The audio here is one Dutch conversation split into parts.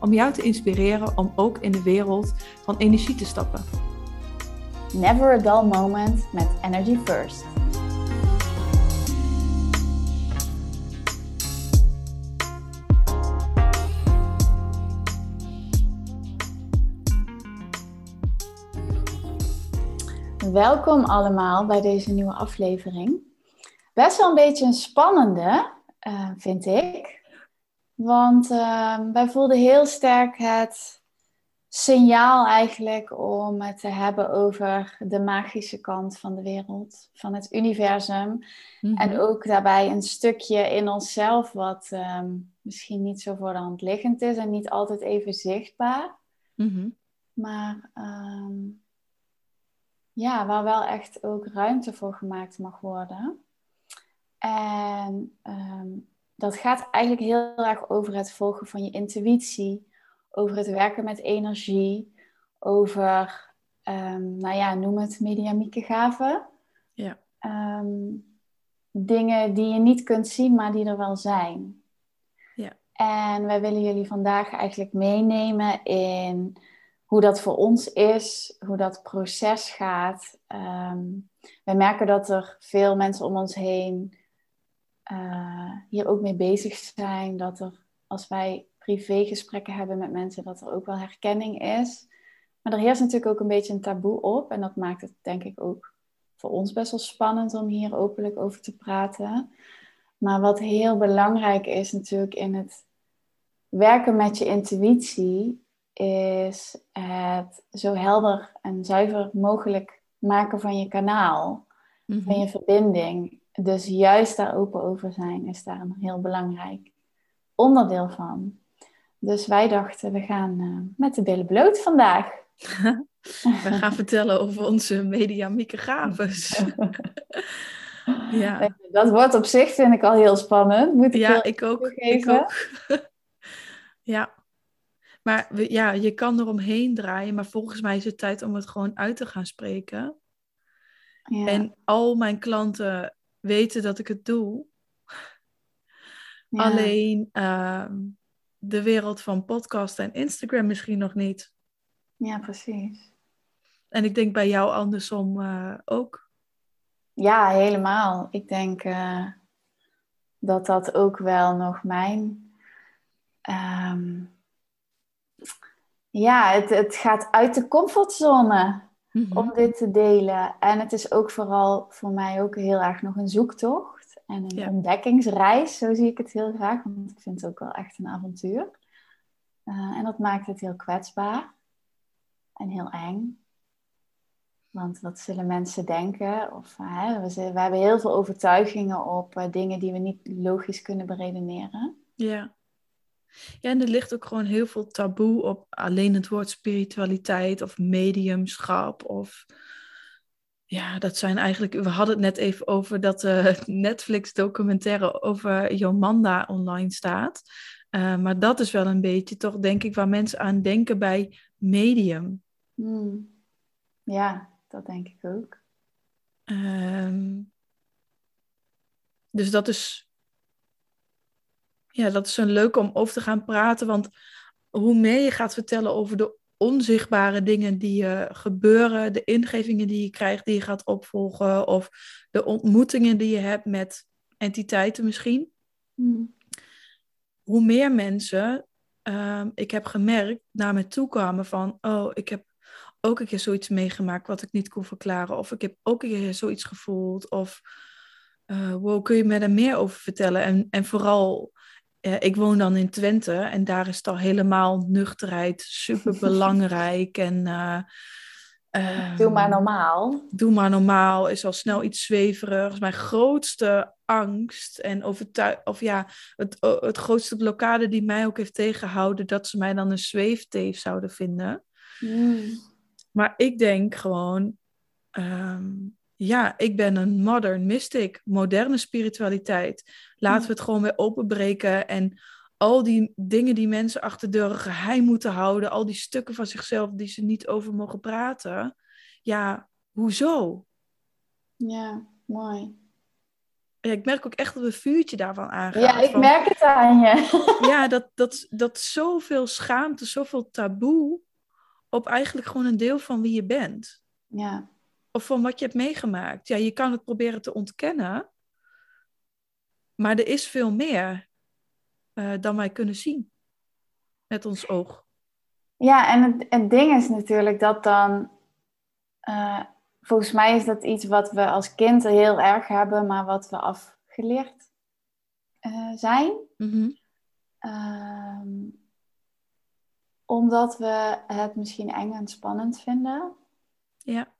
om jou te inspireren om ook in de wereld van energie te stappen. Never a dull moment met Energy First. Welkom allemaal bij deze nieuwe aflevering. Best wel een beetje een spannende, uh, vind ik. Want uh, wij voelden heel sterk het signaal eigenlijk om het te hebben over de magische kant van de wereld, van het universum. Mhm. En ook daarbij een stukje in onszelf wat um, misschien niet zo voor de hand liggend is en niet altijd even zichtbaar. Mhm. Maar um, ja, waar wel echt ook ruimte voor gemaakt mag worden. En um, dat gaat eigenlijk heel erg over het volgen van je intuïtie, over het werken met energie, over, um, nou ja, noem het mediamieke gaven. Ja. Um, dingen die je niet kunt zien, maar die er wel zijn. Ja. En wij willen jullie vandaag eigenlijk meenemen in hoe dat voor ons is, hoe dat proces gaat. Um, wij merken dat er veel mensen om ons heen uh, hier ook mee bezig zijn. Dat er, als wij privégesprekken hebben met mensen, dat er ook wel herkenning is. Maar er heerst natuurlijk ook een beetje een taboe op. En dat maakt het denk ik ook voor ons best wel spannend om hier openlijk over te praten. Maar wat heel belangrijk is natuurlijk in het werken met je intuïtie, is het zo helder en zuiver mogelijk maken van je kanaal, van mhm. je verbinding. Dus juist daar open over zijn is daar een heel belangrijk onderdeel van. Dus wij dachten, we gaan uh, met de billen bloot vandaag. we gaan vertellen over onze mediamieke gaves. ja. Dat wordt op zich, vind ik al heel spannend. Moet ik ja, ik ook, ik ook. ja. Maar ja, je kan eromheen draaien, maar volgens mij is het tijd om het gewoon uit te gaan spreken. Ja. En al mijn klanten weten dat ik het doe. Alleen ehm, de wereld van podcast en Instagram misschien nog niet. Ja, precies. En ik denk bij jou andersom uh, ook. Ja, helemaal. Ik denk uh, dat dat ook wel nog mijn. Um, ja, het, het gaat uit de comfortzone mm om dit te delen. En het is ook vooral voor mij ook heel erg nog een zoektocht en een ontdekkingsreis. Zo zie ik het heel graag, want ik vind het ook wel echt een avontuur. Uh, en dat maakt het heel kwetsbaar en heel eng. Want wat zullen mensen denken? Of, uh, we, we, hebben heel veel overtuigingen op uh, dingen die we niet logisch kunnen beredeneren. Ja. Ja, en er ligt ook gewoon heel veel taboe op alleen het woord spiritualiteit of mediumschap of ja, dat zijn eigenlijk. We hadden het net even over dat uh, Netflix-documentaire over Jomanda online staat. Uh, maar dat is wel een beetje toch, denk ik, waar mensen aan denken bij medium. Hmm. Ja, dat denk ik ook. Um, dus dat is ja, dat is een leuke om over te gaan praten. Want hoe meer je gaat vertellen over de onzichtbare dingen die uh, gebeuren, de ingevingen die je krijgt, die je gaat opvolgen, of de ontmoetingen die je hebt met entiteiten misschien. Hmm. Hoe meer mensen, uh, ik heb gemerkt, naar me toe kwamen van, oh, ik heb ook een keer zoiets meegemaakt wat ik niet kon verklaren, of ik heb ook een keer zoiets gevoeld, of uh, wow, kun je me daar meer over vertellen? En, en vooral uh, ik woon dan in Twente en daar is het al helemaal nuchterheid super belangrijk. en, uh, doe maar normaal. Doe maar normaal is al snel iets zweverigs. Mijn grootste angst en overtuig, of ja, het, het grootste blokkade die mij ook heeft tegengehouden, dat ze mij dan een zweefteef zouden vinden. Mm. Maar ik denk gewoon, ehm, ja, ik ben een modern mystic, moderne spiritualiteit. Laten we het gewoon weer openbreken en al die dingen die mensen achter de deuren geheim moeten houden, al die stukken van zichzelf die ze niet over mogen praten. Ja, hoezo? Ja, mooi. Ja, ik merk ook echt dat een vuurtje daarvan aangaat. Ja, ik van- merk het aan je. ja, dat, dat, dat zoveel schaamte, zoveel taboe op eigenlijk gewoon een deel van wie je bent. Ja, Of van wat je hebt meegemaakt. Ja, je kan het proberen te ontkennen. Maar er is veel meer eh, dan wij kunnen zien. Met ons oog. ja en het, het ding is natuurlijk dat dan... eh, volgens mij is dat iets wat we als kind heel erg hebben, maar wat we afgeleerd eh, zijn. Mhm. Ehm, omdat we het misschien eng en spannend vinden. Ja.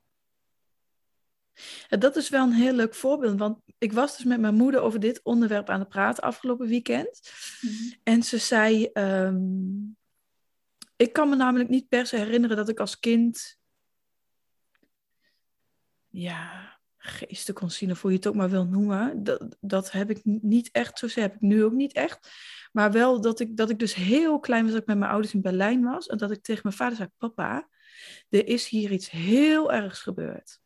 En dat is wel een heel leuk voorbeeld. Want ik was dus met mijn moeder over dit onderwerp aan het praten afgelopen weekend. En ze zei: ehm, Ik kan me namelijk niet per se herinneren dat ik als kind. Ja, geesten kon zien, of hoe je het ook maar wil noemen. Dat, dat heb ik niet echt, zo heb ik nu ook niet echt. Maar wel dat ik, dat ik dus heel klein was, dat ik met mijn ouders in Berlijn was. En dat ik tegen mijn vader zei: Papa, er is hier iets heel ergs gebeurd.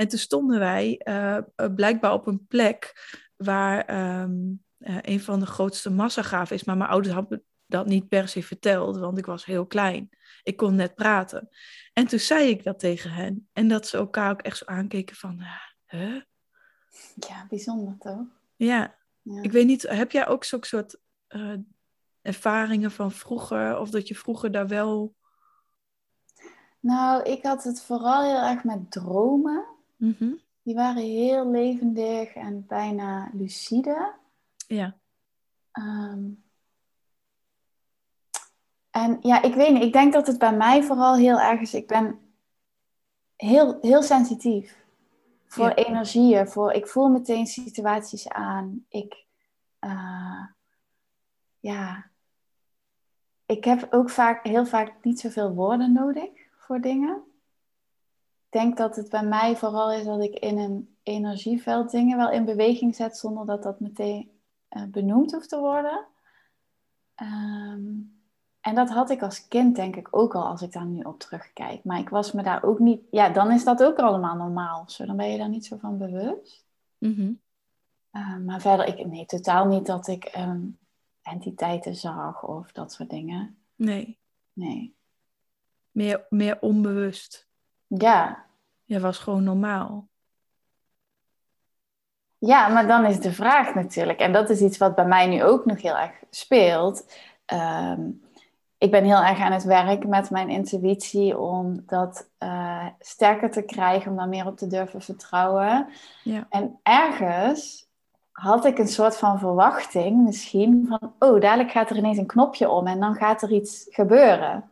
En toen stonden wij eh, eh, blijkbaar op een plek waar ehm, eh, een van de grootste massagraven is. Maar mijn ouders hadden dat niet per se verteld, want ik was heel klein. Ik kon net praten. En toen zei ik dat tegen hen. En dat ze elkaar ook echt zo aankeken van, huh? Ja, bijzonder toch? Ja, Ja. ik weet niet, heb jij ook zo'n soort ervaringen van vroeger? Of dat je vroeger daar wel... Nou, ik had het vooral heel erg met dromen. Mhm. Die waren heel levendig en bijna lucide. Ja, Ehm, en ja, ik weet niet. Ik denk dat het bij mij vooral heel erg is. Ik ben heel, heel sensitief voor Ja. energieën. Voor, ik voel meteen situaties aan. Ik, eh, ja, ik heb ook vaak, heel vaak niet zoveel woorden nodig voor dingen. Ik denk dat het bij mij vooral is dat ik in een energieveld dingen wel in beweging zet zonder dat dat meteen eh, benoemd hoeft te worden. Ehm, en dat had ik als kind denk ik ook al als ik daar nu op terugkijk. Maar ik was me daar ook niet... Ja, dan is dat ook allemaal normaal. Zo, dan ben je daar niet zo van bewust. Mhm. Uh, maar verder, ik, nee, totaal niet dat ik ehm, entiteiten zag of dat soort dingen. nee. Nee. Meer, meer onbewust. Ja. Ja, was gewoon normaal. ja, maar dan is de vraag natuurlijk, en dat is iets wat bij mij nu ook nog heel erg speelt. Ehm, ik ben heel erg aan het werk met mijn intuïtie om dat eh, sterker te krijgen, om daar meer op te durven vertrouwen. Ja. En ergens had ik een soort van verwachting misschien van, oh, dadelijk gaat er ineens een knopje om en dan gaat er iets gebeuren.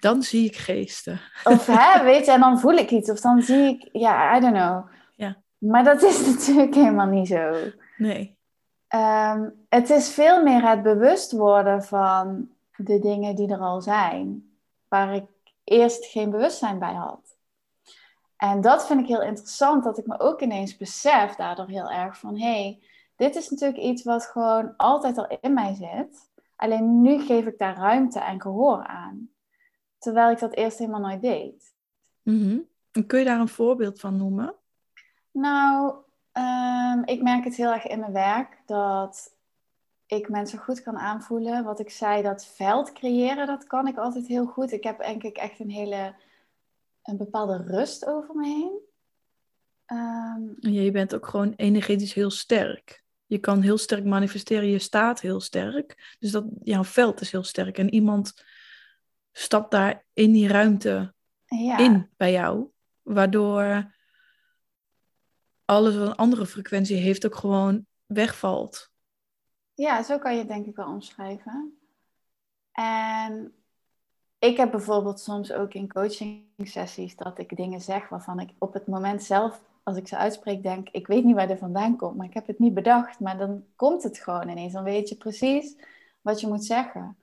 Dan zie ik geesten. Of hè, weet je, en dan voel ik iets. Of dan zie ik, ja, I don't know. Ja. Maar dat is natuurlijk helemaal niet zo. Nee. Ehm, het is veel meer het bewust worden van de dingen die er al zijn. Waar ik eerst geen bewustzijn bij had. En dat vind ik heel interessant, dat ik me ook ineens besef daardoor heel erg van... hé, hey, dit is natuurlijk iets wat gewoon altijd al in mij zit. Alleen nu geef ik daar ruimte en gehoor aan. Terwijl ik dat eerst helemaal nooit deed. Mhm. En kun je daar een voorbeeld van noemen? Nou, um, ik merk het heel erg in mijn werk dat ik mensen goed kan aanvoelen. Wat ik zei, dat veld creëren, dat kan ik altijd heel goed. Ik heb denk ik echt een hele, een bepaalde rust over me heen. Um, ja, je bent ook gewoon energetisch heel sterk. Je kan heel sterk manifesteren, je staat heel sterk. Dus dat, jouw veld is heel sterk. En iemand stapt daar in die ruimte ja. in bij jou. Waardoor alles wat een andere frequentie heeft ook gewoon wegvalt. Ja, zo kan je het denk ik wel omschrijven. En ik heb bijvoorbeeld soms ook in coaching sessies dat ik dingen zeg waarvan ik op het moment zelf, als ik ze uitspreek, denk, ik weet niet waar dit vandaan komt, maar ik heb het niet bedacht. Maar dan komt het gewoon ineens. Dan weet je precies wat je moet zeggen.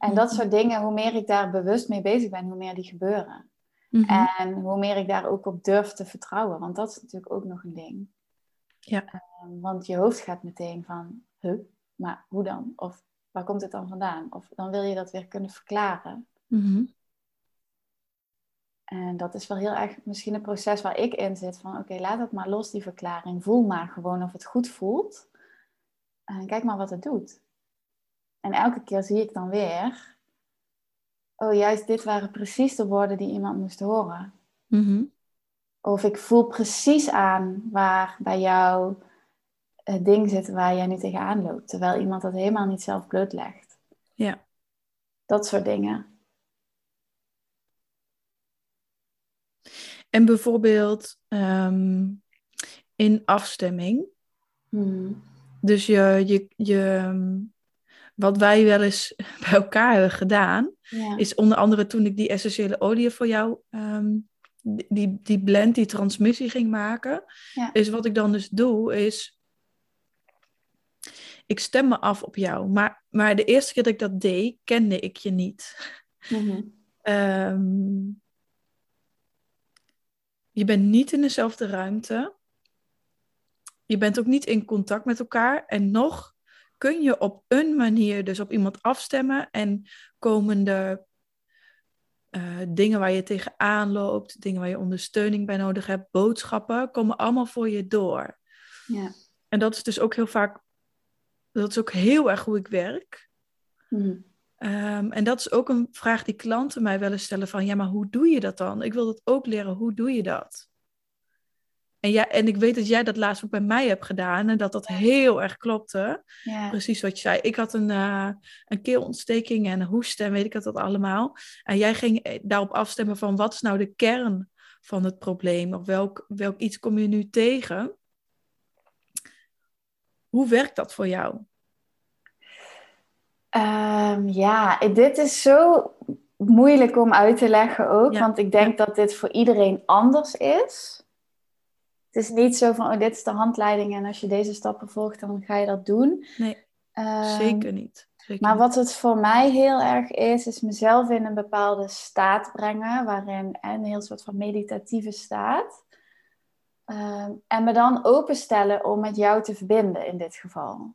En dat soort dingen, hoe meer ik daar bewust mee bezig ben, hoe meer die gebeuren. Mhm. En hoe meer ik daar ook op durf te vertrouwen. Want dat is natuurlijk ook nog een ding. Ja. Ehm, want je hoofd gaat meteen van, huh, maar hoe dan? Of waar komt het dan vandaan? Of dan wil je dat weer kunnen verklaren. Mhm. En dat is wel heel erg misschien een proces waar ik in zit. Van oké, laat het maar los, die verklaring. Voel maar gewoon of het goed voelt. En kijk maar wat het doet. En elke keer zie ik dan weer... Oh, juist dit waren precies de woorden die iemand moest horen. Mhm. Of ik voel precies aan waar bij jou het ding zit waar jij nu tegenaan loopt. Terwijl iemand dat helemaal niet zelf blootlegt. Ja. Dat soort dingen. En bijvoorbeeld ehm, in afstemming. Hmm. Dus je, je, je, wat wij wel eens bij elkaar hebben gedaan, Ja. is onder andere toen ik die essentiële olie voor jou, ehm, die- die, blend, die transmissie ging maken, Ja. is wat ik dan dus doe, is ik stem me af op jou. Maar, maar de eerste keer dat ik dat deed, kende ik je niet. Mhm. Ehm, je bent niet in dezelfde ruimte. Je bent ook niet in contact met elkaar. En nog kun je op een manier dus op iemand afstemmen. En komende eh, dingen waar je tegenaan loopt, dingen waar je ondersteuning bij nodig hebt, boodschappen, komen allemaal voor je door. Ja. En dat is dus ook heel vaak, dat is ook heel erg hoe ik werk. Mhm. Ehm, en dat is ook een vraag die klanten mij wel eens stellen van, ja, maar hoe doe je dat dan? Ik wil dat ook leren, hoe doe je dat? En, ja, en ik weet dat jij dat laatst ook bij mij hebt gedaan en dat dat heel erg klopte. Ja. Precies wat je zei. Ik had een, eh, een keelontsteking en een hoest en weet ik het dat allemaal. En jij ging eh, daarop afstemmen van wat is nou de kern van het probleem? Of welk, welk iets kom je nu tegen? Hoe werkt dat voor jou? Ehm, ja, dit is zo moeilijk om uit te leggen ook, Ja. want ik denk dat dit voor iedereen anders is. Het is niet zo van, oh, dit is de handleiding en als je deze stappen volgt, dan ga je dat doen. Nee, Ehm, zeker niet. Zeker Maar niet. wat het voor mij heel erg is, is mezelf in een bepaalde staat brengen, waarin een heel soort van meditatieve staat. Ehm, en me dan openstellen om met jou te verbinden in dit geval.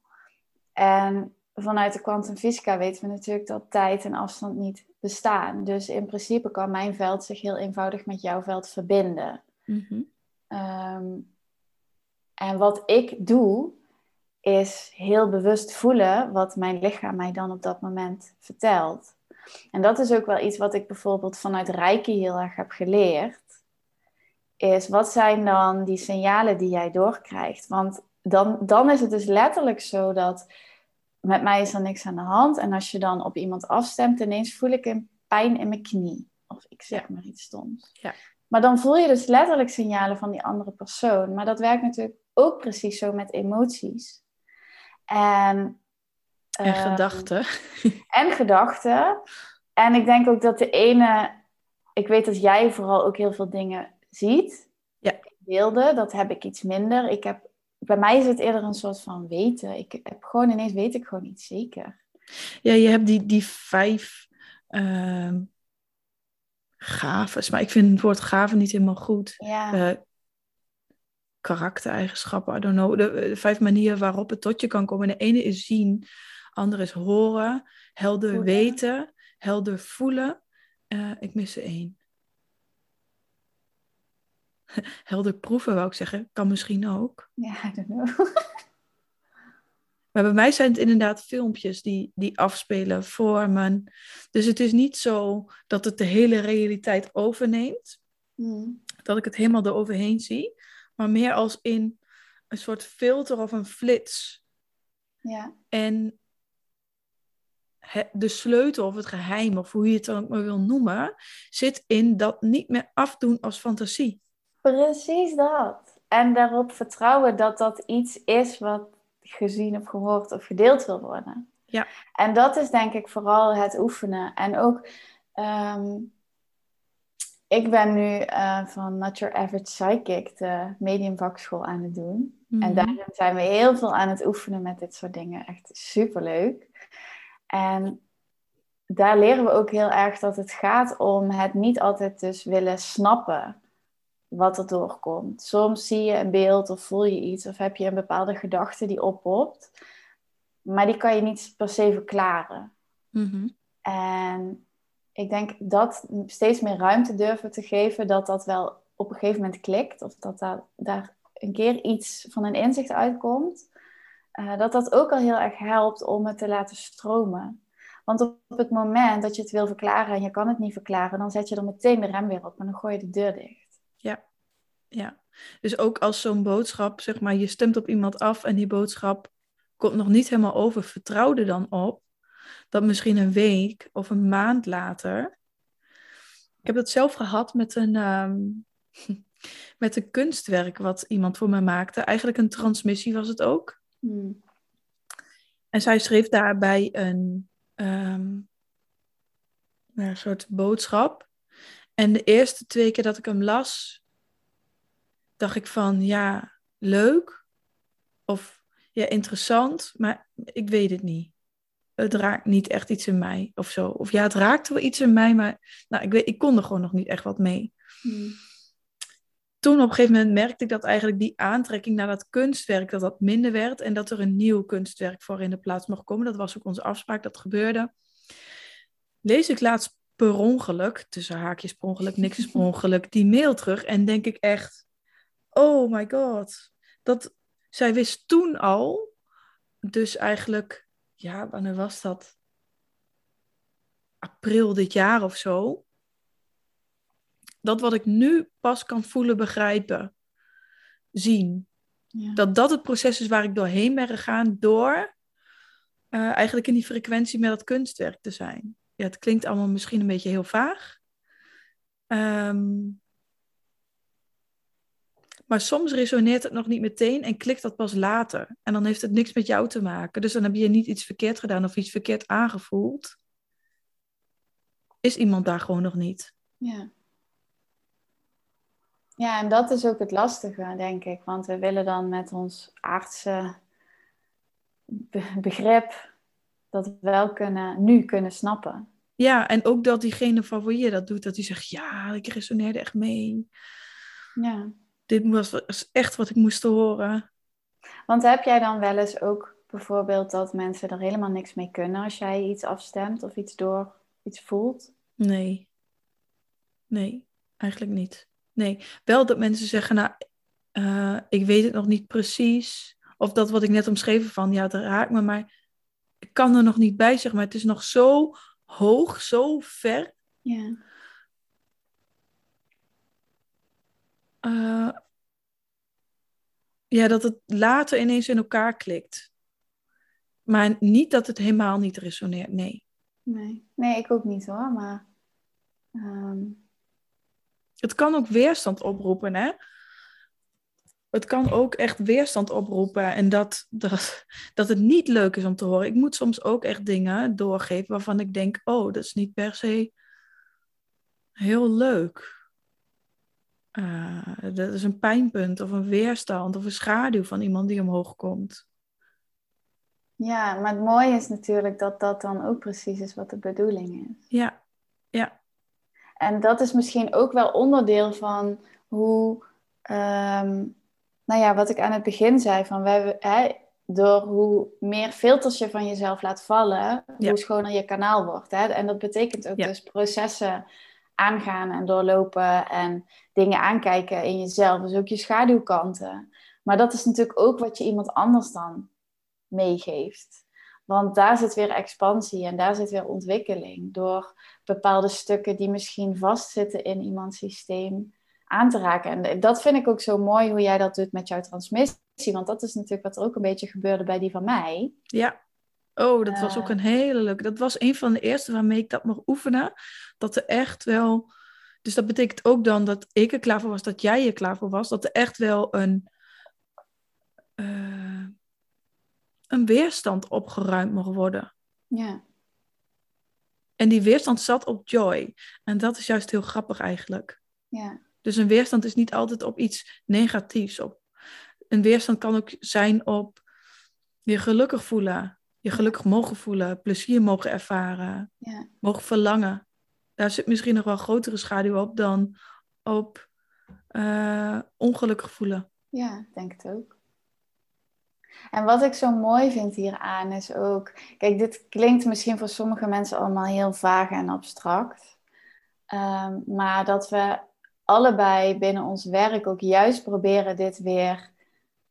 En vanuit de kwantumfysica weten we natuurlijk dat tijd en afstand niet bestaan. Dus in principe kan mijn veld zich heel eenvoudig met jouw veld verbinden. Mhm. Ehm, en wat ik doe, is heel bewust voelen wat mijn lichaam mij dan op dat moment vertelt. En dat is ook wel iets wat ik bijvoorbeeld vanuit Reiki heel erg heb geleerd. Is wat zijn dan die signalen die jij doorkrijgt? Want dan, dan is het dus letterlijk zo dat met mij is er niks aan de hand. En als je dan op iemand afstemt, ineens voel ik een pijn in mijn knie. Of ik zeg maar iets stoms. Ja. Maar dan voel je dus letterlijk signalen van die andere persoon. Maar dat werkt natuurlijk ook precies zo met emoties. En, En ehm, gedachten. En gedachten. En ik denk ook dat de ene... Ik weet dat jij vooral ook heel veel dingen ziet. Ja. Beelden, dat heb ik iets minder. Ik heb, bij mij is het eerder een soort van weten. Ik heb gewoon ineens weet ik gewoon niet zeker. Ja, je hebt die, die vijf ehm gaves. Maar ik vind het woord gaven niet helemaal goed. Ja, Eh, karaktereigenschappen, I don't know. De, de vijf manieren waarop het tot je kan komen. De ene is zien, andere is horen, helder Voelen. weten, helder voelen. Eh, ik mis er één. helder proeven, wou ik zeggen. Kan misschien ook. ja I don't know. Maar bij mij zijn het inderdaad filmpjes die, die afspelen, vormen. Dus het is niet zo dat het de hele realiteit overneemt. Hmm. Dat ik het helemaal eroverheen zie. Maar meer als in een soort filter of een flits. Ja, En de sleutel of het geheim, of hoe je het dan ook maar wil noemen, zit in dat niet meer afdoen als fantasie. precies dat. En daarop vertrouwen dat dat iets is wat gezien of gehoord of gedeeld wil worden. Ja. En dat is denk ik vooral het oefenen. En ook, ehm, ik ben nu eh, van Not Your Average Psychic de medium vakschool aan het doen. En Mhm. daarin zijn we heel veel aan het oefenen met dit soort dingen. Echt superleuk. En daar leren we ook heel erg dat het gaat om het niet altijd dus willen snappen wat er doorkomt. Soms zie je een beeld of voel je iets of heb je een bepaalde gedachte die oppopt, maar die kan je niet per se verklaren. Mhm. En ik denk dat steeds meer ruimte durven te geven, dat dat wel op een gegeven moment klikt, of dat daar, daar een keer iets van een inzicht uitkomt, uh, dat dat ook al heel erg helpt om het te laten stromen. Want op het moment dat je het wil verklaren en je kan het niet verklaren, dan zet je er meteen de rem weer op en dan gooi je de deur dicht. Ja, ja. Dus ook als zo'n boodschap, zeg maar, je stemt op iemand af en die boodschap komt nog niet helemaal over, vertrouw er dan op dat misschien een week of een maand later. Ik heb dat zelf gehad met een, ehm, met een kunstwerk wat iemand voor me maakte. Eigenlijk een transmissie was het ook. Hmm. En zij schreef daarbij een, ehm, een soort boodschap. En de eerste twee keer dat ik hem las, dacht ik van ja, leuk of ja, interessant, maar ik weet het niet. Het raakt niet echt iets in mij of zo. Of ja, het raakte wel iets in mij, maar nou, ik, weet, ik kon er gewoon nog niet echt wat mee. Hmm. Toen op een gegeven moment merkte ik dat eigenlijk die aantrekking naar dat kunstwerk, dat dat minder werd en dat er een nieuw kunstwerk voor in de plaats mocht komen. Dat was ook onze afspraak, dat gebeurde. Lees ik laatst per ongeluk, tussen haakjes per ongeluk, niks is per ongeluk, die mail terug en denk ik echt, oh my god, dat, zij wist toen al, dus eigenlijk, ja, wanneer was dat? April dit jaar of zo. Dat wat ik nu pas kan voelen, begrijpen, zien. Ja. Dat dat het proces is waar ik doorheen ben gegaan door eh, eigenlijk in die frequentie met dat kunstwerk te zijn. Ja, het klinkt allemaal misschien een beetje heel vaag. Ehm, maar soms resoneert het nog niet meteen en klikt dat pas later. En dan heeft het niks met jou te maken. Dus dan heb je niet iets verkeerd gedaan of iets verkeerd aangevoeld. Is iemand daar gewoon nog niet? Ja. Ja, en dat is ook het lastige, denk ik. Want we willen dan met ons aardse be- begrip dat wel kunnen, nu kunnen snappen. Ja, en ook dat diegene van wie je dat doet, dat die zegt, ja, ik resoneerde echt mee. Ja. Dit was echt wat ik moest horen. Want heb jij dan wel eens ook bijvoorbeeld dat mensen er helemaal niks mee kunnen als jij iets afstemt of iets door iets voelt? Nee. Nee, eigenlijk niet. Nee, wel dat mensen zeggen, nou, eh, ik weet het nog niet precies. Of dat wat ik net omschreven van, ja, het raakt me, maar ik kan er nog niet bij, zeg maar. Het is nog zo hoog, zo ver. Ja. eh, ja, dat het later ineens in elkaar klikt. Maar niet dat het helemaal niet resoneert, nee. Nee. nee, ik ook niet hoor, maar... ehm, Het kan ook weerstand oproepen, hè? Het kan ook echt weerstand oproepen en dat, dat, dat het niet leuk is om te horen. Ik moet soms ook echt dingen doorgeven waarvan ik denk, oh, dat is niet per se heel leuk. Eh, dat is een pijnpunt of een weerstand of een schaduw van iemand die omhoog komt. Ja, maar het mooie is natuurlijk dat dat dan ook precies is wat de bedoeling is. Ja, ja, En dat is misschien ook wel onderdeel van hoe, ehm, nou ja, wat ik aan het begin zei, van wij, hè, door hoe meer filters je van jezelf laat vallen, Ja. hoe schoner je kanaal wordt. Hè? En dat betekent ook Ja. dus processen aangaan en doorlopen en dingen aankijken in jezelf. Dus ook je schaduwkanten. Maar dat is natuurlijk ook wat je iemand anders dan meegeeft. Want daar zit weer expansie en daar zit weer ontwikkeling. Door bepaalde stukken die misschien vastzitten in iemands systeem aan te raken. En dat vind ik ook zo mooi hoe jij dat doet met jouw transmissie. Want dat is natuurlijk wat er ook een beetje gebeurde bij die van mij. ja. Oh, dat was ook Eh. een hele leuke. Dat was een van de eerste waarmee ik dat mocht oefenen. Dat er echt wel. Dus dat betekent ook dan dat ik er klaar voor was, dat jij er klaar voor was. Dat er echt wel een. eh, een weerstand opgeruimd mocht worden. Ja, En die weerstand zat op joy. En dat is juist heel grappig eigenlijk. ja, Dus een weerstand is niet altijd op iets negatiefs. Op. Een weerstand kan ook zijn op je gelukkig voelen, Je gelukkig mogen voelen, plezier mogen ervaren, Ja. mogen verlangen. Daar zit misschien nog wel grotere schaduw op dan op eh, ongelukkig voelen. Ja, ik denk het ook. En wat ik zo mooi vind hieraan is ook, kijk, dit klinkt misschien voor sommige mensen allemaal heel vaag en abstract, Ehm, maar dat we allebei binnen ons werk ook juist proberen dit weer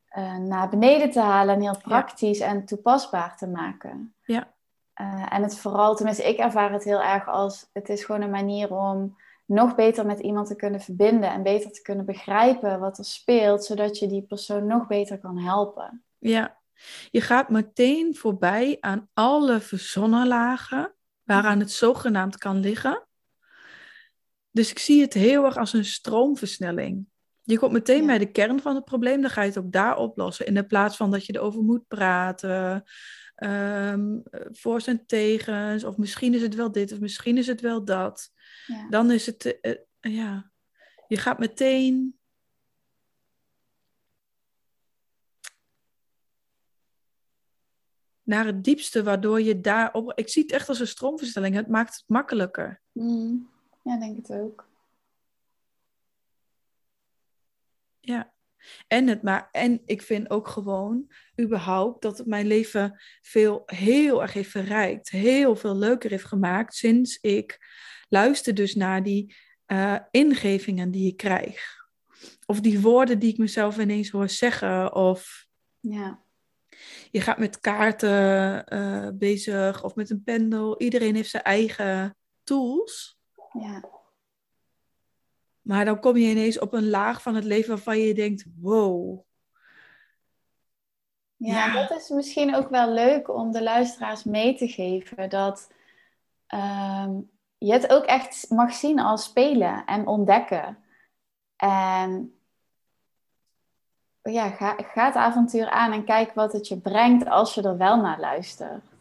eh, naar beneden te halen en heel praktisch en toepasbaar te maken. Ja. Eh, en het vooral, tenminste, ik ervaar het heel erg als het is gewoon een manier om nog beter met iemand te kunnen verbinden en beter te kunnen begrijpen wat er speelt, zodat je die persoon nog beter kan helpen. Ja, je gaat meteen voorbij aan alle verzonnen lagen waaraan het zogenaamd kan liggen. Dus ik zie het heel erg als een stroomversnelling. Je komt meteen Ja. bij de kern van het probleem, dan ga je het ook daar oplossen. In de plaats van dat je erover moet praten, ehm voor's en tegens, of misschien is het wel dit, of misschien is het wel dat. Ja. Dan is het, eh, eh, ja, je gaat meteen naar het diepste, waardoor je daarop. Ik zie het echt als een stroomversnelling. Het maakt het makkelijker. Mm, ja, denk het ook. Ja. En, het maar, en ik vind ook gewoon, überhaupt, dat het mijn leven veel, heel erg heeft verrijkt. Heel veel leuker heeft gemaakt sinds ik luister dus naar die eh, ingevingen die ik krijg. Of die woorden die ik mezelf ineens hoor zeggen. Of Ja, je gaat met kaarten eh, bezig of met een pendel. Iedereen heeft zijn eigen tools. Ja, Maar dan kom je ineens op een laag van het leven waarvan je denkt: wow. Ja, dat is misschien ook wel leuk om de luisteraars mee te geven. Dat ehm, je het ook echt mag zien als spelen en ontdekken. En ja, ga, ga het avontuur aan en kijk wat het je brengt als je er wel naar luistert.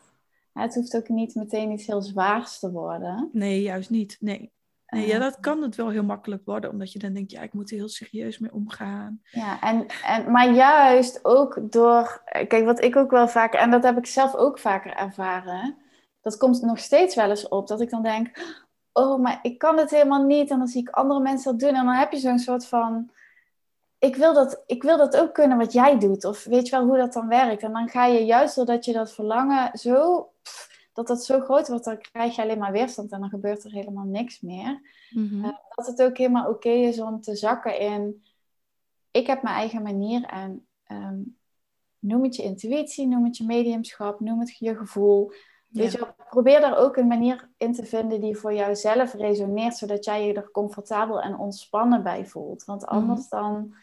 Het hoeft ook niet meteen iets heel zwaars te worden. Nee, juist niet. Nee. nee ja, Eh, dat kan het wel heel makkelijk worden, omdat je dan denkt: ja, ik moet er heel serieus mee omgaan. Ja, en, en, maar juist ook door, kijk, wat ik ook wel vaker, en dat heb ik zelf ook vaker ervaren, dat komt nog steeds wel eens op, dat ik dan denk, oh, maar ik kan het helemaal niet, en dan zie ik andere mensen dat doen, en dan heb je zo'n soort van, ik wil, dat, ik wil dat ook kunnen wat jij doet, of weet je wel hoe dat dan werkt, en dan ga je juist doordat je dat verlangen zo, dat dat zo groot wordt, dan krijg je alleen maar weerstand, en dan gebeurt er helemaal niks meer Mhm. dat het ook helemaal oké is om te zakken in. Ik heb mijn eigen manier en ehm, noem het je intuïtie, noem het je mediumschap, noem het je gevoel. Weet je probeer daar ook een manier in te vinden die voor jouzelf resoneert, zodat jij je er comfortabel en ontspannen bij voelt. Want anders dan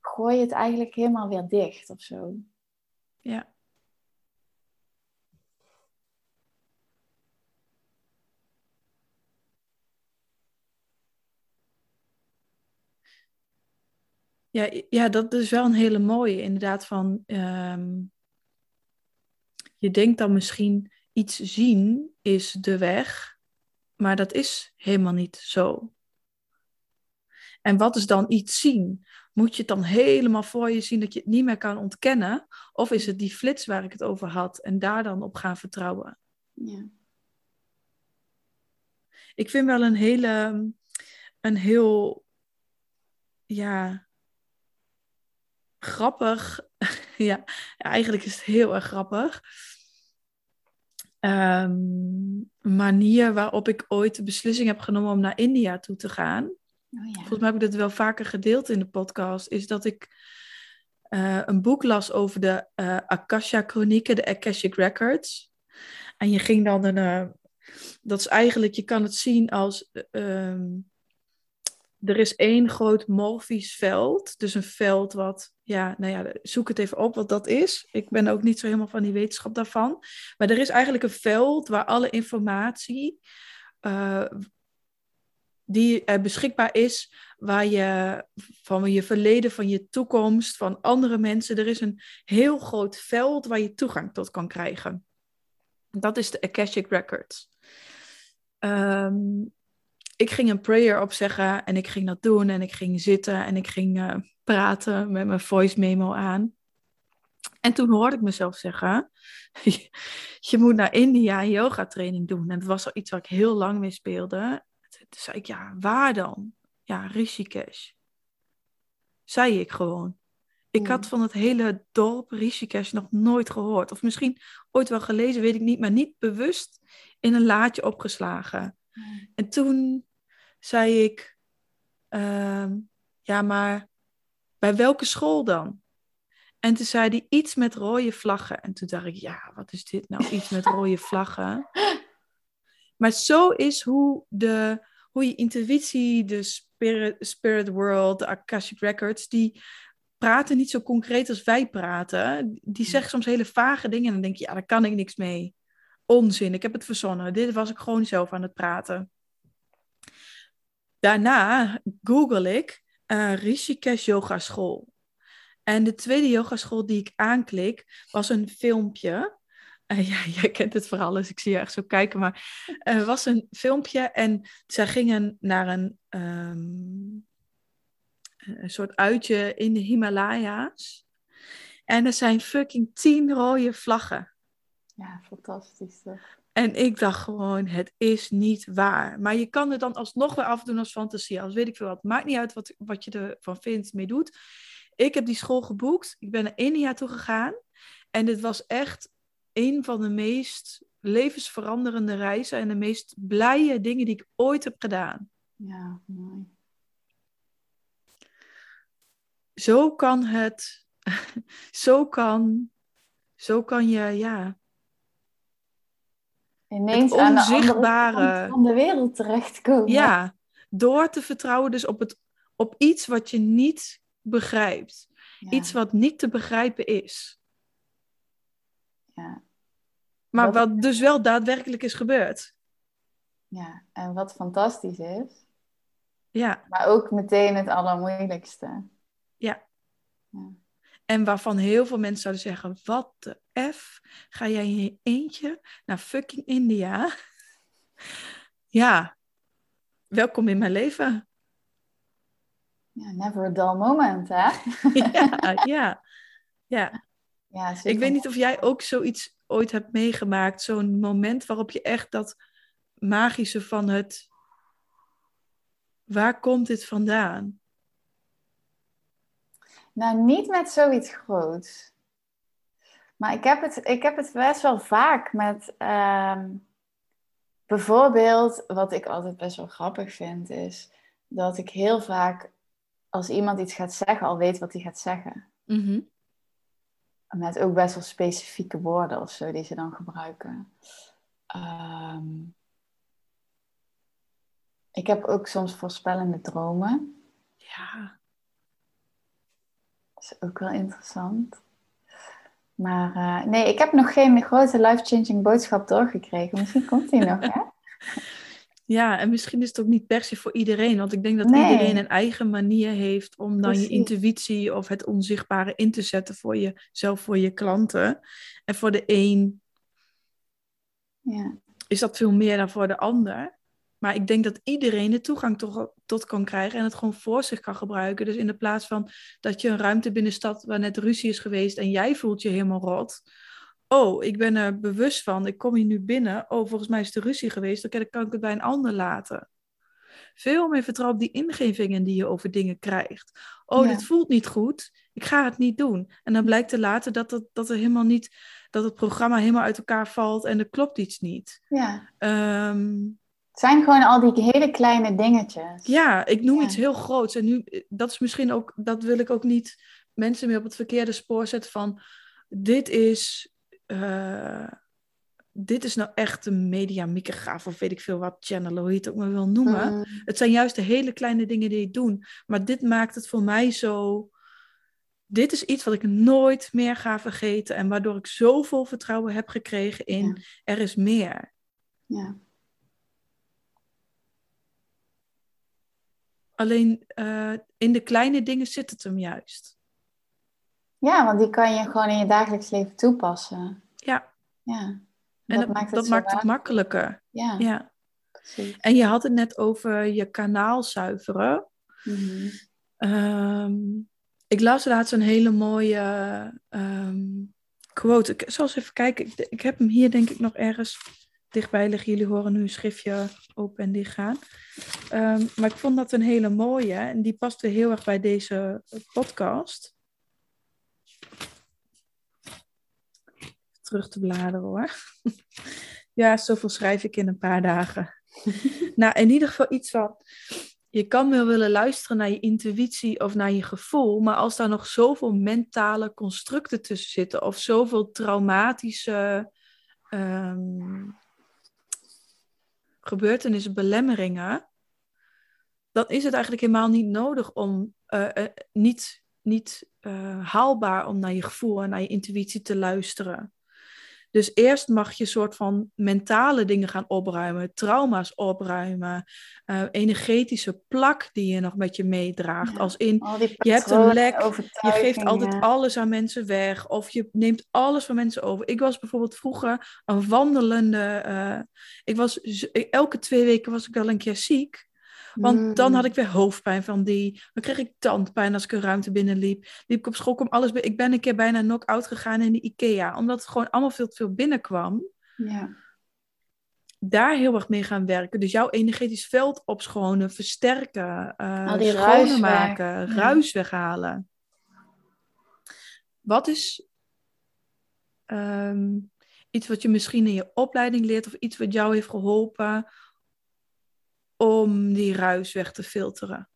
gooi je het eigenlijk helemaal weer dicht of zo. Ja. Ja, ja, dat is wel een hele mooie, inderdaad. Van, ehm, je denkt dan misschien iets zien is de weg, maar dat is helemaal niet zo. En wat is dan iets zien? Moet je het dan helemaal voor je zien dat je het niet meer kan ontkennen? Of is het die flits waar ik het over had en daar dan op gaan vertrouwen? Ja. Ik vind wel een hele, een heel, ja, grappig. ja, eigenlijk is het heel erg grappig. Ehm, manier waarop ik ooit de beslissing heb genomen om naar India toe te gaan. Oh ja. Volgens mij heb ik dit wel vaker gedeeld in de podcast. Is dat ik eh, een boek las over de eh Akasha-chronieken, de Akashic Records. En je ging dan een. eh, dat is eigenlijk, je kan het zien als. eh, ehm, er is één groot morfisch veld. Dus een veld wat. Ja, nou ja, zoek het even op wat dat is. Ik ben ook niet zo helemaal van die wetenschap daarvan. Maar er is eigenlijk een veld waar alle informatie. eh, die er beschikbaar is, waar je van je verleden, van je toekomst, van andere mensen, er is een heel groot veld waar je toegang tot kan krijgen. Dat is de Akashic Records. Ehm, ik ging een prayer opzeggen en ik ging dat doen en ik ging zitten en ik ging eh, praten met mijn voice memo aan. En toen hoorde ik mezelf zeggen, je moet naar India een yoga training doen. En dat was al iets waar ik heel lang mee speelde. Toen zei ik, ja, waar dan? Ja, Rishikesh. Zei ik gewoon. Ik had van het hele dorp Rishikesh nog nooit gehoord. Of misschien ooit wel gelezen, weet ik niet. Maar niet bewust in een laadje opgeslagen. En toen zei ik, ehm, ja, maar bij welke school dan? En toen zei hij iets met rode vlaggen. En toen dacht ik, ja, wat is dit nou? Iets met rode vlaggen. Maar zo is hoe, de, hoe je intuïtie, de spirit, spirit world, de Akashic Records, die praten niet zo concreet als wij praten. Die zeggen soms hele vage dingen en dan denk je, ja, daar kan ik niks mee. Onzin, ik heb het verzonnen. Dit was ik gewoon zelf aan het praten. Daarna google ik uh, Rishikesh Yoga School. En de tweede yogaschool die ik aanklik, was een filmpje. Uh, ja, jij kent het verhaal, dus ik zie je echt zo kijken. Maar het was een filmpje en zij gingen naar een, um, een soort uitje in de Himalaya's. En er zijn fucking tien rode vlaggen. Ja, fantastisch toch? En ik dacht gewoon, het is niet waar. Maar je kan het dan alsnog weer afdoen als fantasie. Als weet ik veel wat. Maakt niet uit wat, wat je ervan vindt, mee doet. Ik heb die school geboekt. Ik ben naar India toe gegaan. En dit was echt een van de meest levensveranderende reizen en de meest blije dingen die ik ooit heb gedaan. Ja, mooi. Zo kan het, zo kan, zo kan je, ja. Ineens aan de van de wereld terechtkomen. Ja, door te vertrouwen dus op, het, op iets wat je niet begrijpt. Iets wat niet te begrijpen is. Ja. Maar wat... dus wel daadwerkelijk is gebeurd. Ja, en wat fantastisch is. Ja. Maar ook meteen het allermoeilijkste. Ja. ja. En waarvan heel veel mensen zouden zeggen: Wat de F? Ga jij in je eentje naar fucking India? ja, welkom in mijn leven. Ja, never a dull moment, hè? ja, ja. ja. ja ik weet niet of jij ook zoiets ooit hebt meegemaakt. Zo'n moment waarop je echt dat magische van het... Waar komt dit vandaan? Nou, niet met zoiets groots. Maar ik heb het, ik heb het best wel vaak met... Ehm, bijvoorbeeld, wat ik altijd best wel grappig vind, is dat ik heel vaak als iemand iets gaat zeggen, al weet wat hij gaat zeggen. Mm Met ook best wel specifieke woorden of zo die ze dan gebruiken. Ehm, ik heb ook soms voorspellende dromen. Ja. Dat is ook wel interessant. Maar uh, nee, ik heb nog geen grote life-changing boodschap doorgekregen. Misschien komt die nog, hè? Ja, en misschien is het ook niet per se voor iedereen. Want ik denk dat iedereen een eigen manier heeft om dan je intuïtie of het onzichtbare in te zetten voor jezelf, voor je klanten. En voor de een ja. is dat veel meer dan voor de ander. Maar ik denk dat iedereen de toegang tot, tot kan krijgen en het gewoon voor zich kan gebruiken. Dus in de plaats van dat je een ruimte binnenstapt waar net ruzie is geweest en jij voelt je helemaal rot oh, ik ben er bewust van, ik kom hier nu binnen. Oh, volgens mij is de ruzie geweest, dan kan ik het bij een ander laten. Veel meer vertrouwen op die ingevingen die je over dingen krijgt. Oh, dit voelt niet goed, ik ga het niet doen. En dan blijkt er later dat, het, dat, er helemaal niet, dat het programma helemaal uit elkaar valt en er klopt iets niet. Ja. Um, het zijn gewoon al die hele kleine dingetjes. Ja, ik noem iets heel groots. En nu, dat is misschien ook, dat wil ik ook niet mensen meer op het verkeerde spoor zetten van, dit is uh, dit is nou echt een media micrograaf of weet ik veel wat channel, hoe je het ook maar wil noemen. Mm. Het zijn juist de hele kleine dingen die ik doe. Maar dit maakt het voor mij zo... Dit is iets wat ik nooit meer ga vergeten. En waardoor ik zoveel vertrouwen heb gekregen in er is meer. Ja. Alleen uh, in de kleine dingen zit het hem juist. Ja, want die kan je gewoon in je dagelijks leven toepassen. Ja. Ja. En dat, maakt, het, dat maakt het makkelijker. Ja. ja. En je had het net over je kanaal zuiveren. Mhm. Ehm, ik las laatst een hele mooie ehm, quote. Ik zal eens even kijken. Ik, ik, heb hem hier denk ik nog ergens dichtbij liggen. Jullie horen nu een schriftje open en dicht gaan. Ehm, maar ik vond dat een hele mooie. En die past weer heel erg bij deze podcast. Terug te bladeren hoor. ja, zoveel schrijf ik in een paar dagen. nou, in ieder geval iets van je kan wel willen luisteren naar je intuïtie of naar je gevoel, maar als daar nog zoveel mentale constructen tussen zitten of zoveel traumatische um, gebeurtenissen, belemmeringen, dan is het eigenlijk helemaal niet nodig om, uh, uh, niet, niet uh, haalbaar om naar je gevoel en naar je intuïtie te luisteren. Dus eerst mag je soort van mentale dingen gaan opruimen, trauma's opruimen, uh, energetische plak die je nog met je meedraagt. als in, je hebt een lek, je geeft altijd alles aan mensen weg of je neemt alles van mensen over. Ik was bijvoorbeeld vroeger een wandelende, uh, ik was, elke twee weken was ik wel een keer ziek. Want dan had mm. ik weer hoofdpijn van die. Dan kreeg ik tandpijn als ik een ruimte binnenliep. Liep ik op school om alles. Ik ben een keer bijna knock-out gegaan in de IKEA. Omdat het gewoon allemaal veel te veel binnenkwam. Ja. Daar heel erg mee gaan werken. Dus jouw energetisch veld opschonen, versterken, uh, schonen maken, ruis weghalen. Wat is ehm, iets wat je misschien in je opleiding leert of iets wat jou heeft geholpen om die ruis weg te filteren?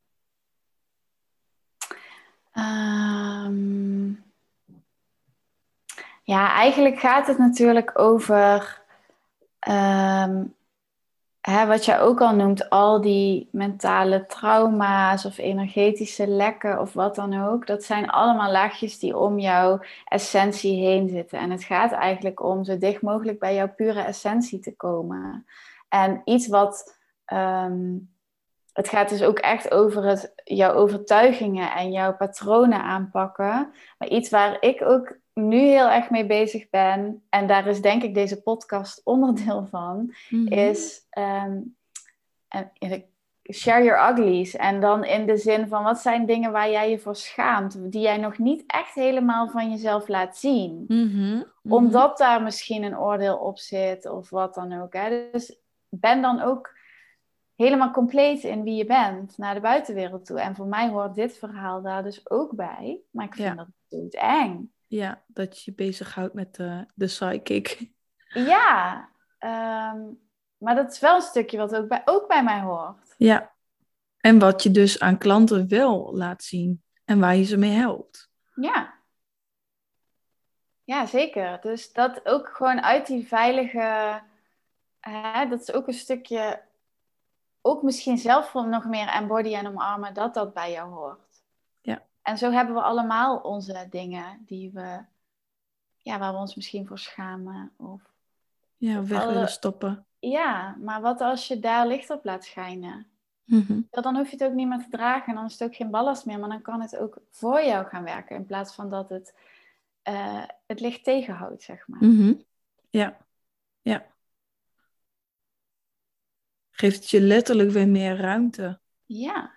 Ehm, ja, eigenlijk gaat het natuurlijk over ehm, hè, wat jij ook al noemt, al die mentale trauma's of energetische lekken of wat dan ook. Dat zijn allemaal laagjes die om jouw essentie heen zitten. En het gaat eigenlijk om zo dicht mogelijk bij jouw pure essentie te komen. En iets wat Ehm, het gaat dus ook echt over het, jouw overtuigingen en jouw patronen aanpakken. Maar iets waar ik ook nu heel erg mee bezig ben, en daar is denk ik deze podcast onderdeel van, mhm. is um, share your uglies. En dan in de zin van wat zijn dingen waar jij je voor schaamt, die jij nog niet echt helemaal van jezelf laat zien. Mhm. Mhm. Omdat daar misschien een oordeel op zit of wat dan ook. Hè? Dus ben dan ook helemaal compleet in wie je bent naar de buitenwereld toe. En voor mij hoort dit verhaal daar dus ook bij. Maar ik vind dat doet eng. Ja, dat je je bezighoudt met de, de psychic. Ja, ehm, maar dat is wel een stukje wat ook bij, ook bij mij hoort. Ja, en wat je dus aan klanten wel laat zien en waar je ze mee helpt. Ja. Ja, zeker. Dus dat ook gewoon uit die veilige... Hè, dat is ook een stukje ook misschien zelf nog meer embody en omarmen dat dat bij jou hoort. Ja. En zo hebben we allemaal onze dingen die we, ja, waar we ons misschien voor schamen. Of, ja, weg willen stoppen. Ja, maar wat als je daar licht op laat schijnen? Mm dan hoef je het ook niet meer te dragen en dan is het ook geen ballast meer, maar dan kan het ook voor jou gaan werken in plaats van dat het uh, het licht tegenhoudt, zeg maar. Mm Ja, ja geeft het je letterlijk weer meer ruimte. Ja.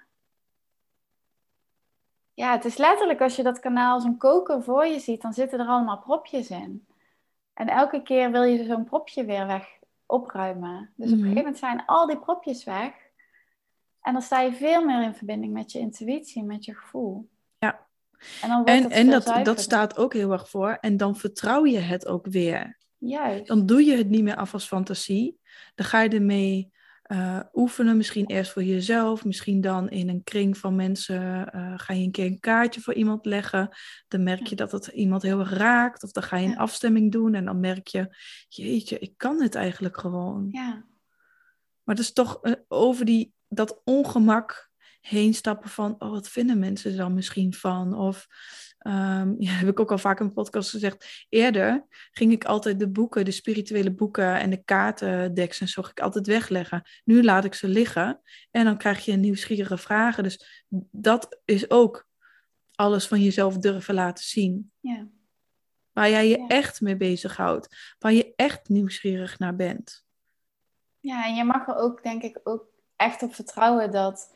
Ja, het is letterlijk als je dat kanaal als een koker voor je ziet, dan zitten er allemaal propjes in. En elke keer wil je zo'n propje weer weg opruimen. Dus op een mhm. gegeven moment zijn al die propjes weg. En dan sta je veel meer in verbinding met je intuïtie, met je gevoel. Ja. En, dan en, en dat, dat staat ook heel erg voor. En dan vertrouw je het ook weer. Juist. Dan doe je het niet meer af als fantasie. Dan ga je ermee uh, oefenen. Misschien eerst voor jezelf, misschien dan in een kring van mensen uh, ga je een keer een kaartje voor iemand leggen. Dan merk je dat het iemand heel erg raakt. Of dan ga je een afstemming doen en dan merk je, jeetje, ik kan het eigenlijk gewoon. Ja. Maar het is toch uh, over die, dat ongemak heen stappen van, oh, wat vinden mensen er dan misschien van? Of Um, ja, heb ik ook al vaak in podcast gezegd. Eerder ging ik altijd de boeken, de spirituele boeken en de kaartendeks en zo ik altijd wegleggen. Nu laat ik ze liggen en dan krijg je nieuwsgierige vragen. Dus dat is ook alles van jezelf durven laten zien. Ja. Waar jij je echt mee bezighoudt. Waar je echt nieuwsgierig naar bent. Ja, en je mag er ook, denk ik, ook echt op vertrouwen dat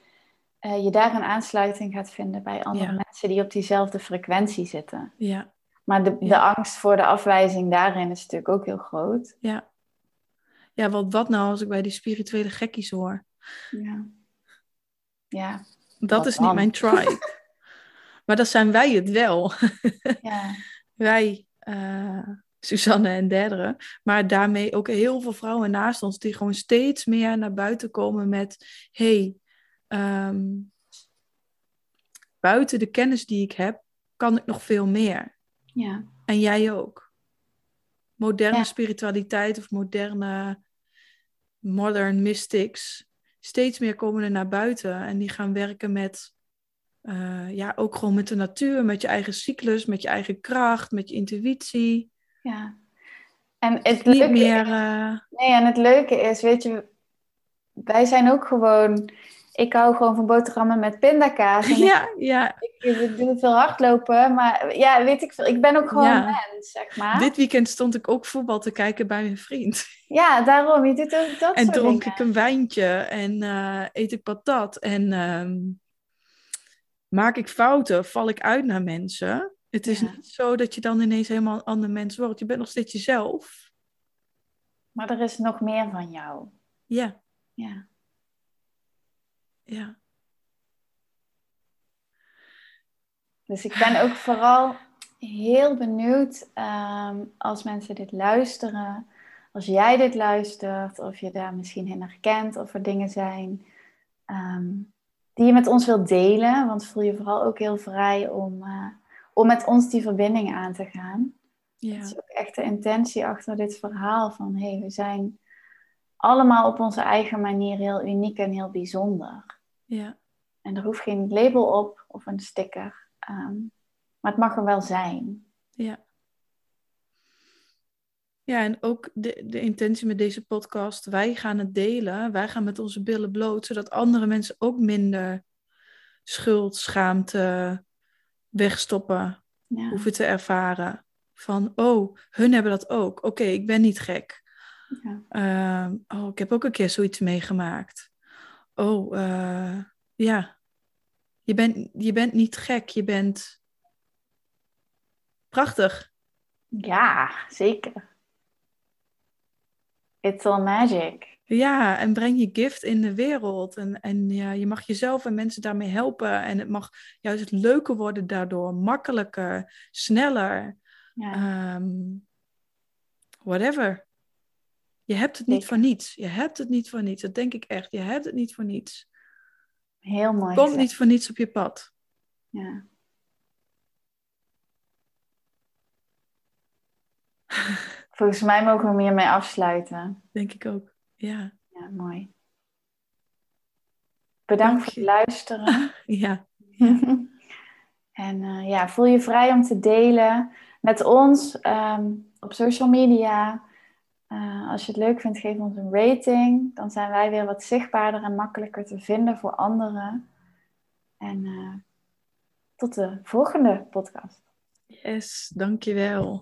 eh, je daar een aansluiting gaat vinden bij andere Ja. mensen die op diezelfde frequentie zitten. Ja, Maar de, de Ja. angst voor de afwijzing daarin is natuurlijk ook heel groot. ja. Ja, want wat nou als ik bij die spirituele gekkies hoor? Ja. Ja. Dat Wat is niet mijn tribe. maar dat zijn wij het wel. ja. wij, eh, Suzanne en Derdere, maar daarmee ook heel veel vrouwen naast ons die gewoon steeds meer naar buiten komen met: hey, ehm, buiten de kennis die ik heb, kan ik nog veel meer. ja. En jij ook. Moderne Ja. spiritualiteit of moderne modern mystics. Steeds meer komen er naar buiten en die gaan werken met, eh, ja, ook gewoon met de natuur, met je eigen cyclus, met je eigen kracht, met je intuïtie. ja. En het Niet leuke meer, eh, Nee, en het leuke is, weet je, wij zijn ook gewoon. Ik hou gewoon van boterhammen met pindakaas. En ja, ja. ik, ik doe veel hardlopen, maar ja, weet ik veel. Ik ben ook gewoon Ja. een mens, zeg maar. Dit weekend stond ik ook voetbal te kijken bij mijn vriend. Ja, daarom. Je doet ook dat En soort dronk dingen. ik een wijntje en eh, eet ik patat. En ehm, maak ik fouten, val ik uit naar mensen. Het is Ja. niet zo dat je dan ineens helemaal een ander mens wordt. Je bent nog steeds jezelf. Maar er is nog meer van jou. Ja, Ja. Ja. Dus ik ben ook vooral heel benieuwd ehm, als mensen dit luisteren. Als jij dit luistert, of je daar misschien in herkent, of er dingen zijn ehm, die je met ons wilt delen. Want voel je vooral ook heel vrij om, eh, om met ons die verbinding aan te gaan. Dat ja. is ook echt de intentie achter dit verhaal van hé, hey, we zijn allemaal op onze eigen manier heel uniek en heel bijzonder. Ja. En er hoeft geen label op of een sticker. ehm, maar het mag er wel zijn. Ja. Ja, en ook de, de intentie met deze podcast, wij gaan het delen, wij gaan met onze billen bloot, zodat andere mensen ook minder schuld, schaamte wegstoppen Ja. hoeven te ervaren. Van, oh, hun hebben dat ook. Oké, ik ben niet gek. Ja. Ehm, oh, ik heb ook een keer zoiets meegemaakt. Oh, eh, ja. Je bent, je bent niet gek, je bent prachtig. ja, zeker. It's all magic. Ja, en breng je gift in de wereld. En, en ja, je mag jezelf en mensen daarmee helpen. En het mag juist leuker worden daardoor. Makkelijker, sneller. Ja, ehm, whatever. Je hebt het niet voor niets. Je hebt het niet voor niets. Dat denk ik echt. Je hebt het niet voor niets. heel mooi. Komt niet voor niets op je pad. Ja. Volgens mij mogen we hem hiermee afsluiten. Denk ik ook. Ja. Ja, mooi. Bedankt Dank voor je. het luisteren. Ja. en eh, ja, voel je vrij om te delen met ons ehm, op social media. Eh, als je het leuk vindt, geef ons een rating. Dan zijn wij weer wat zichtbaarder en makkelijker te vinden voor anderen. En eh, tot de volgende podcast. Yes, dankjewel.